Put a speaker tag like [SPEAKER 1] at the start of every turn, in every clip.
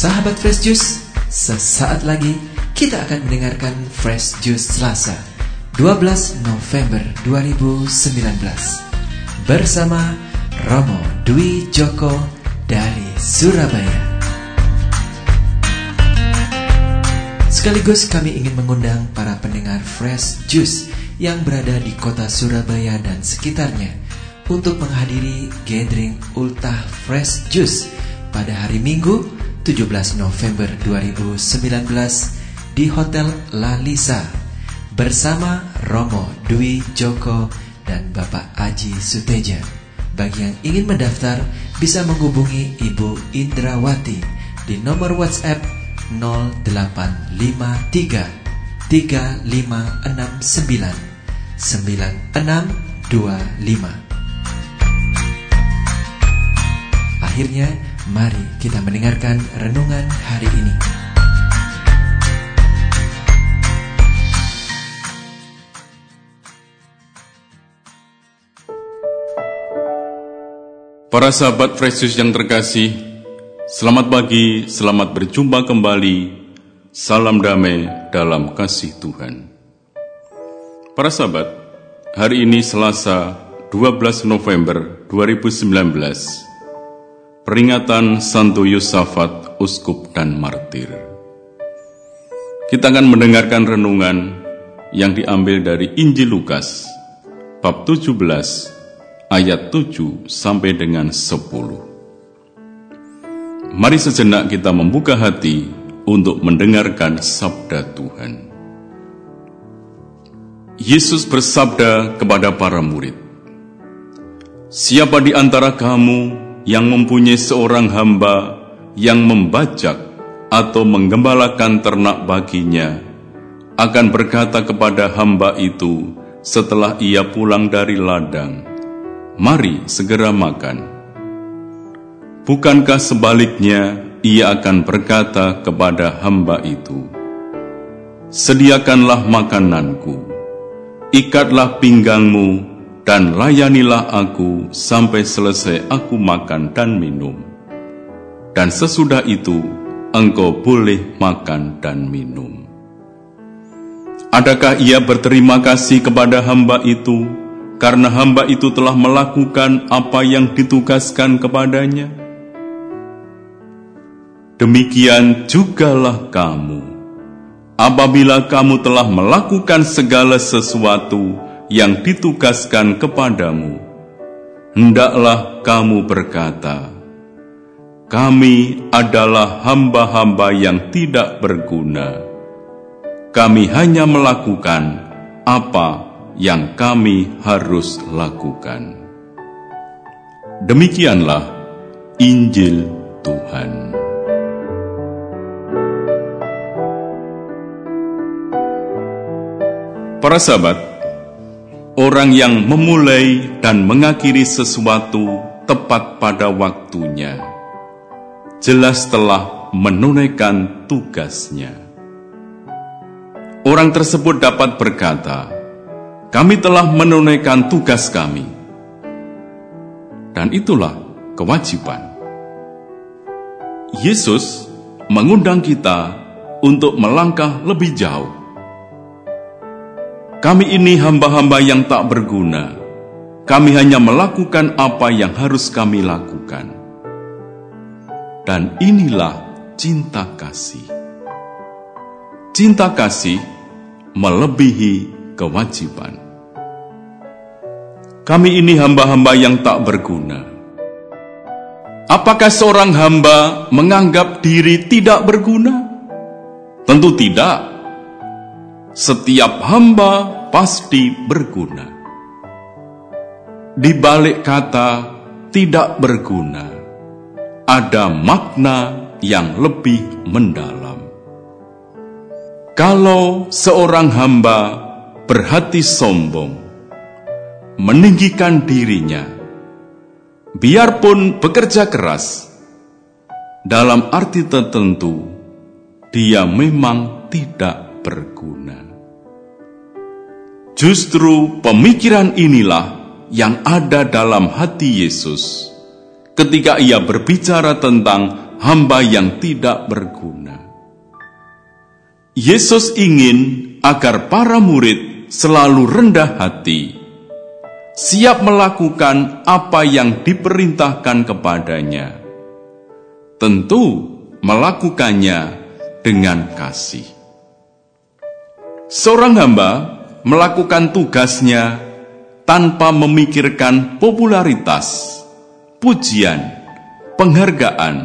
[SPEAKER 1] Sahabat Fresh Juice, sesaat lagi kita akan mendengarkan Fresh Juice Selasa 12 November 2019 bersama Romo Dwi Joko dari Surabaya. Sekaligus kami ingin mengundang para pendengar Fresh Juice yang berada di kota Surabaya dan sekitarnya untuk menghadiri gathering Ultah Fresh Juice pada hari Minggu 17 November 2019 di Hotel La Lisa bersama Romo Dwi Joko dan Bapak Aji Suteja. Bagi yang ingin mendaftar bisa menghubungi Ibu Indrawati di nomor WhatsApp 0853 3569 9625. Akhirnya, mari kita mendengarkan renungan hari ini.
[SPEAKER 2] Para sahabat Fresh yang terkasih, selamat pagi, selamat berjumpa kembali. Salam damai dalam kasih Tuhan. Para sahabat, hari ini Selasa 12 November 2019 Peringatan Santo Yosafat, Uskup dan Martir. Kita akan mendengarkan renungan yang diambil dari Injil Lukas, bab 17, ayat 7 sampai dengan 10. Mari sejenak kita membuka hati untuk mendengarkan sabda Tuhan. Yesus bersabda kepada para murid, Siapa di antara kamu yang mempunyai seorang hamba yang membajak atau menggembalakan ternak baginya akan berkata kepada hamba itu setelah ia pulang dari ladang, "Mari segera makan." Bukankah sebaliknya ia akan berkata kepada hamba itu, "Sediakanlah makananku, ikatlah pinggangmu dan layanilah aku sampai selesai aku makan dan minum. Dan sesudah itu, engkau boleh makan dan minum. Adakah ia berterima kasih kepada hamba itu karena hamba itu telah melakukan apa yang ditugaskan kepadanya? Demikian jugalah kamu. Apabila kamu telah melakukan segala sesuatu yang ditugaskan kepadamu, hendaklah kamu berkata, "Kami adalah hamba-hamba yang tidak berguna. Kami hanya melakukan apa yang kami harus lakukan." Demikianlah Injil Tuhan. Para sahabat, orang yang memulai dan mengakhiri sesuatu tepat pada waktunya, jelas telah menunaikan tugasnya. Orang tersebut dapat berkata, "Kami telah menunaikan tugas kami." Dan itulah kewajiban. Yesus mengundang kita untuk melangkah lebih jauh kami ini hamba-hamba yang tak berguna. Kami hanya melakukan apa yang harus kami lakukan. Dan inilah cinta kasih. Cinta kasih melebihi kewajiban. Kami ini hamba-hamba yang tak berguna. Apakah seorang hamba menganggap diri tidak berguna? Tentu tidak setiap hamba pasti berguna. Di balik kata "tidak berguna", ada makna yang lebih mendalam. Kalau seorang hamba berhati sombong, meninggikan dirinya, biarpun bekerja keras, dalam arti tertentu dia memang tidak berguna. Justru pemikiran inilah yang ada dalam hati Yesus ketika ia berbicara tentang hamba yang tidak berguna. Yesus ingin agar para murid selalu rendah hati, siap melakukan apa yang diperintahkan kepadanya. Tentu melakukannya dengan kasih. Seorang hamba melakukan tugasnya tanpa memikirkan popularitas, pujian, penghargaan,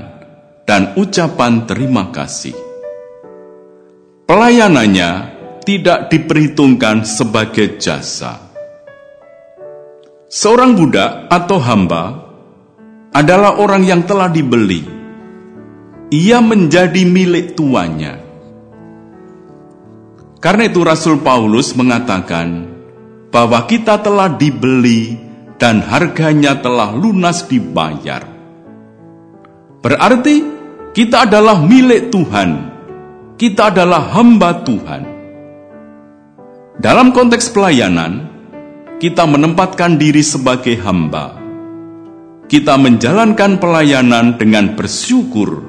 [SPEAKER 2] dan ucapan terima kasih. Pelayanannya tidak diperhitungkan sebagai jasa. Seorang budak atau hamba adalah orang yang telah dibeli. Ia menjadi milik tuannya. Karena itu Rasul Paulus mengatakan bahwa kita telah dibeli dan harganya telah lunas dibayar. Berarti kita adalah milik Tuhan. Kita adalah hamba Tuhan. Dalam konteks pelayanan, kita menempatkan diri sebagai hamba. Kita menjalankan pelayanan dengan bersyukur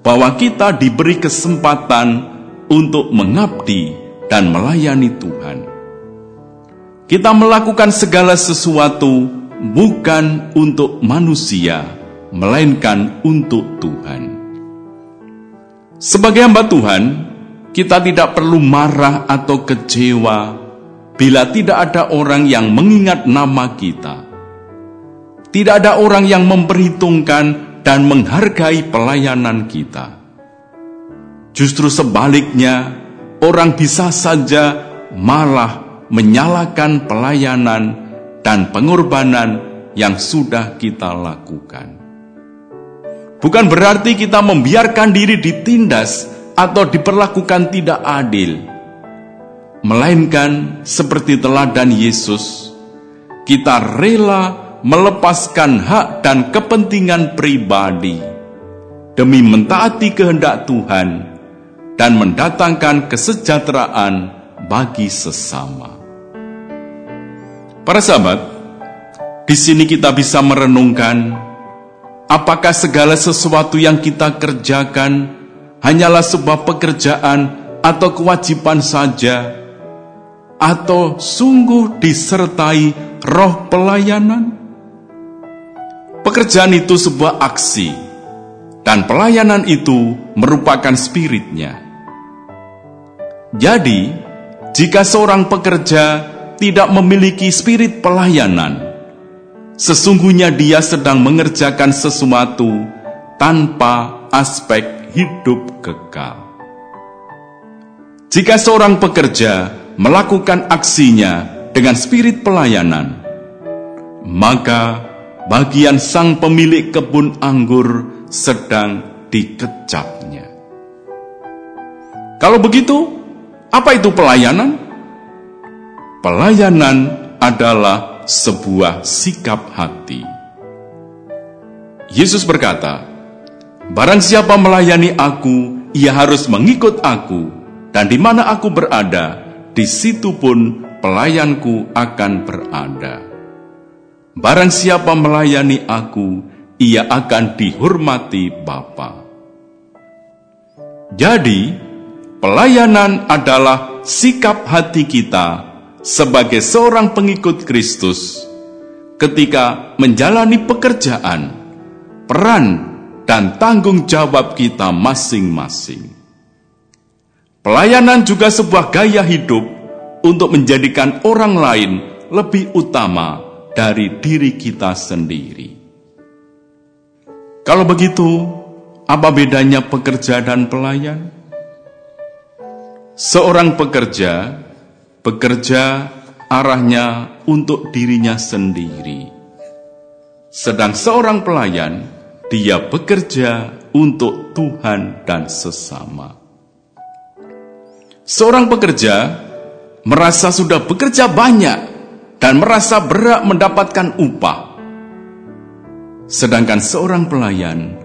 [SPEAKER 2] bahwa kita diberi kesempatan untuk mengabdi dan melayani Tuhan. Kita melakukan segala sesuatu bukan untuk manusia, melainkan untuk Tuhan. Sebagai hamba Tuhan, kita tidak perlu marah atau kecewa bila tidak ada orang yang mengingat nama kita. Tidak ada orang yang memperhitungkan dan menghargai pelayanan kita. Justru sebaliknya, orang bisa saja malah menyalahkan pelayanan dan pengorbanan yang sudah kita lakukan. Bukan berarti kita membiarkan diri ditindas atau diperlakukan tidak adil. Melainkan seperti teladan Yesus, kita rela melepaskan hak dan kepentingan pribadi demi mentaati kehendak Tuhan dan mendatangkan kesejahteraan bagi sesama. Para sahabat, di sini kita bisa merenungkan Apakah segala sesuatu yang kita kerjakan hanyalah sebuah pekerjaan atau kewajiban saja, atau sungguh disertai roh pelayanan? Pekerjaan itu sebuah aksi, dan pelayanan itu merupakan spiritnya. Jadi, jika seorang pekerja tidak memiliki spirit pelayanan, Sesungguhnya dia sedang mengerjakan sesuatu tanpa aspek hidup kekal. Jika seorang pekerja melakukan aksinya dengan spirit pelayanan, maka bagian sang pemilik kebun anggur sedang dikecapnya. Kalau begitu, apa itu pelayanan? Pelayanan adalah sebuah sikap hati. Yesus berkata, Barang siapa melayani aku, ia harus mengikut aku, dan di mana aku berada, di situ pun pelayanku akan berada. Barang siapa melayani aku, ia akan dihormati Bapa. Jadi, pelayanan adalah sikap hati kita sebagai seorang pengikut Kristus ketika menjalani pekerjaan, peran, dan tanggung jawab kita masing-masing. Pelayanan juga sebuah gaya hidup untuk menjadikan orang lain lebih utama dari diri kita sendiri. Kalau begitu, apa bedanya pekerja dan pelayan? Seorang pekerja bekerja arahnya untuk dirinya sendiri. Sedang seorang pelayan, dia bekerja untuk Tuhan dan sesama. Seorang pekerja merasa sudah bekerja banyak dan merasa berat mendapatkan upah. Sedangkan seorang pelayan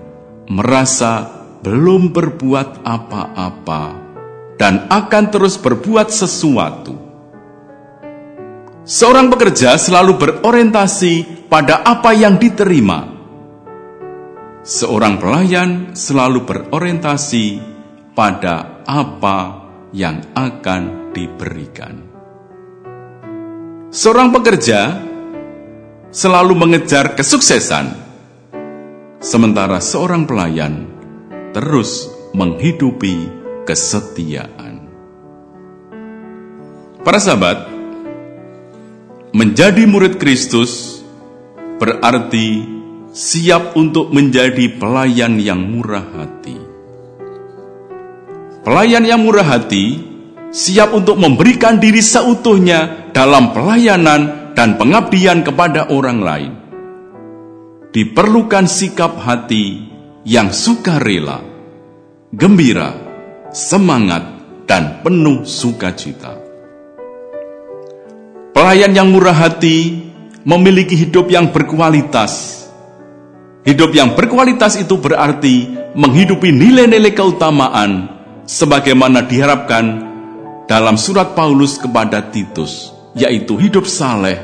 [SPEAKER 2] merasa belum berbuat apa-apa dan akan terus berbuat sesuatu Seorang pekerja selalu berorientasi pada apa yang diterima. seorang pelayan selalu berorientasi pada apa yang akan diberikan. Seorang pekerja selalu mengejar kesuksesan, sementara seorang pelayan terus menghidupi kesetiaan. Para sahabat, menjadi murid Kristus berarti siap untuk menjadi pelayan yang murah hati. Pelayan yang murah hati siap untuk memberikan diri seutuhnya dalam pelayanan dan pengabdian kepada orang lain. Diperlukan sikap hati yang sukarela, gembira, semangat, dan penuh sukacita. Pelayan yang murah hati memiliki hidup yang berkualitas. Hidup yang berkualitas itu berarti menghidupi nilai-nilai keutamaan sebagaimana diharapkan dalam surat Paulus kepada Titus, yaitu hidup saleh,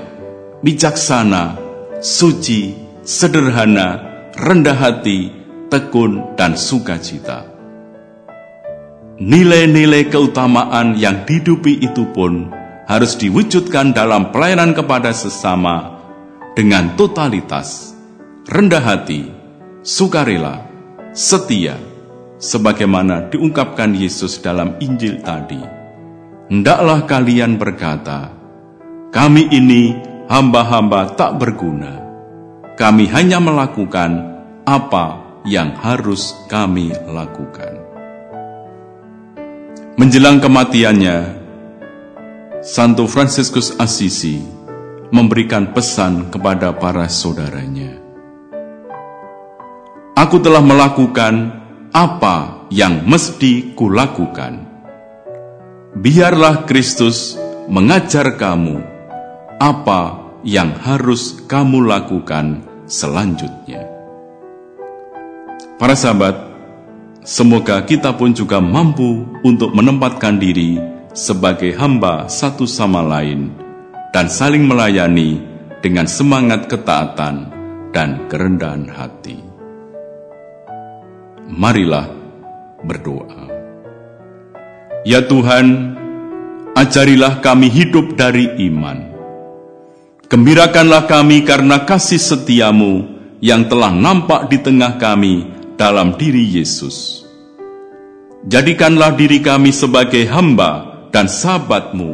[SPEAKER 2] bijaksana, suci, sederhana, rendah hati, tekun, dan sukacita. Nilai-nilai keutamaan yang dihidupi itu pun harus diwujudkan dalam pelayanan kepada sesama dengan totalitas, rendah hati, sukarela, setia, sebagaimana diungkapkan Yesus dalam Injil tadi. Hendaklah kalian berkata, kami ini hamba-hamba tak berguna. Kami hanya melakukan apa yang harus kami lakukan. Menjelang kematiannya, Santo Fransiskus Assisi memberikan pesan kepada para saudaranya. Aku telah melakukan apa yang mesti kulakukan. Biarlah Kristus mengajar kamu apa yang harus kamu lakukan selanjutnya. Para sahabat, semoga kita pun juga mampu untuk menempatkan diri sebagai hamba satu sama lain dan saling melayani dengan semangat ketaatan dan kerendahan hati. Marilah berdoa. Ya Tuhan, ajarilah kami hidup dari iman. Gembirakanlah kami karena kasih setiamu yang telah nampak di tengah kami dalam diri Yesus. Jadikanlah diri kami sebagai hamba dan sahabatmu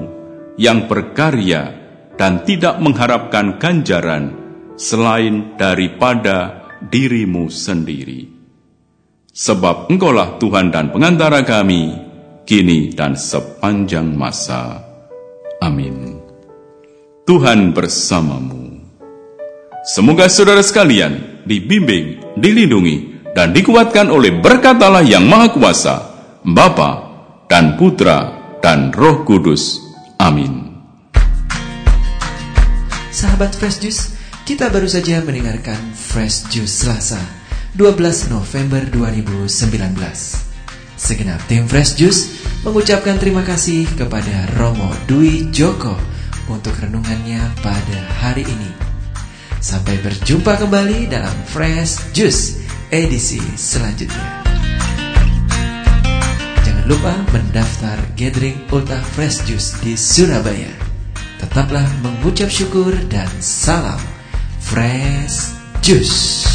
[SPEAKER 2] yang berkarya dan tidak mengharapkan ganjaran selain daripada dirimu sendiri. Sebab engkaulah Tuhan dan pengantara kami, kini dan sepanjang masa. Amin. Tuhan bersamamu. Semoga saudara sekalian dibimbing, dilindungi, dan dikuatkan oleh berkat Allah yang Maha Kuasa, Bapa dan Putra dan Roh Kudus. Amin.
[SPEAKER 1] Sahabat Fresh Juice, kita baru saja mendengarkan Fresh Juice Selasa, 12 November 2019. Segenap tim Fresh Juice mengucapkan terima kasih kepada Romo Dwi Joko untuk renungannya pada hari ini. Sampai berjumpa kembali dalam Fresh Juice edisi selanjutnya lupa mendaftar Gathering Ultra Fresh Juice di Surabaya. Tetaplah mengucap syukur dan salam Fresh Juice.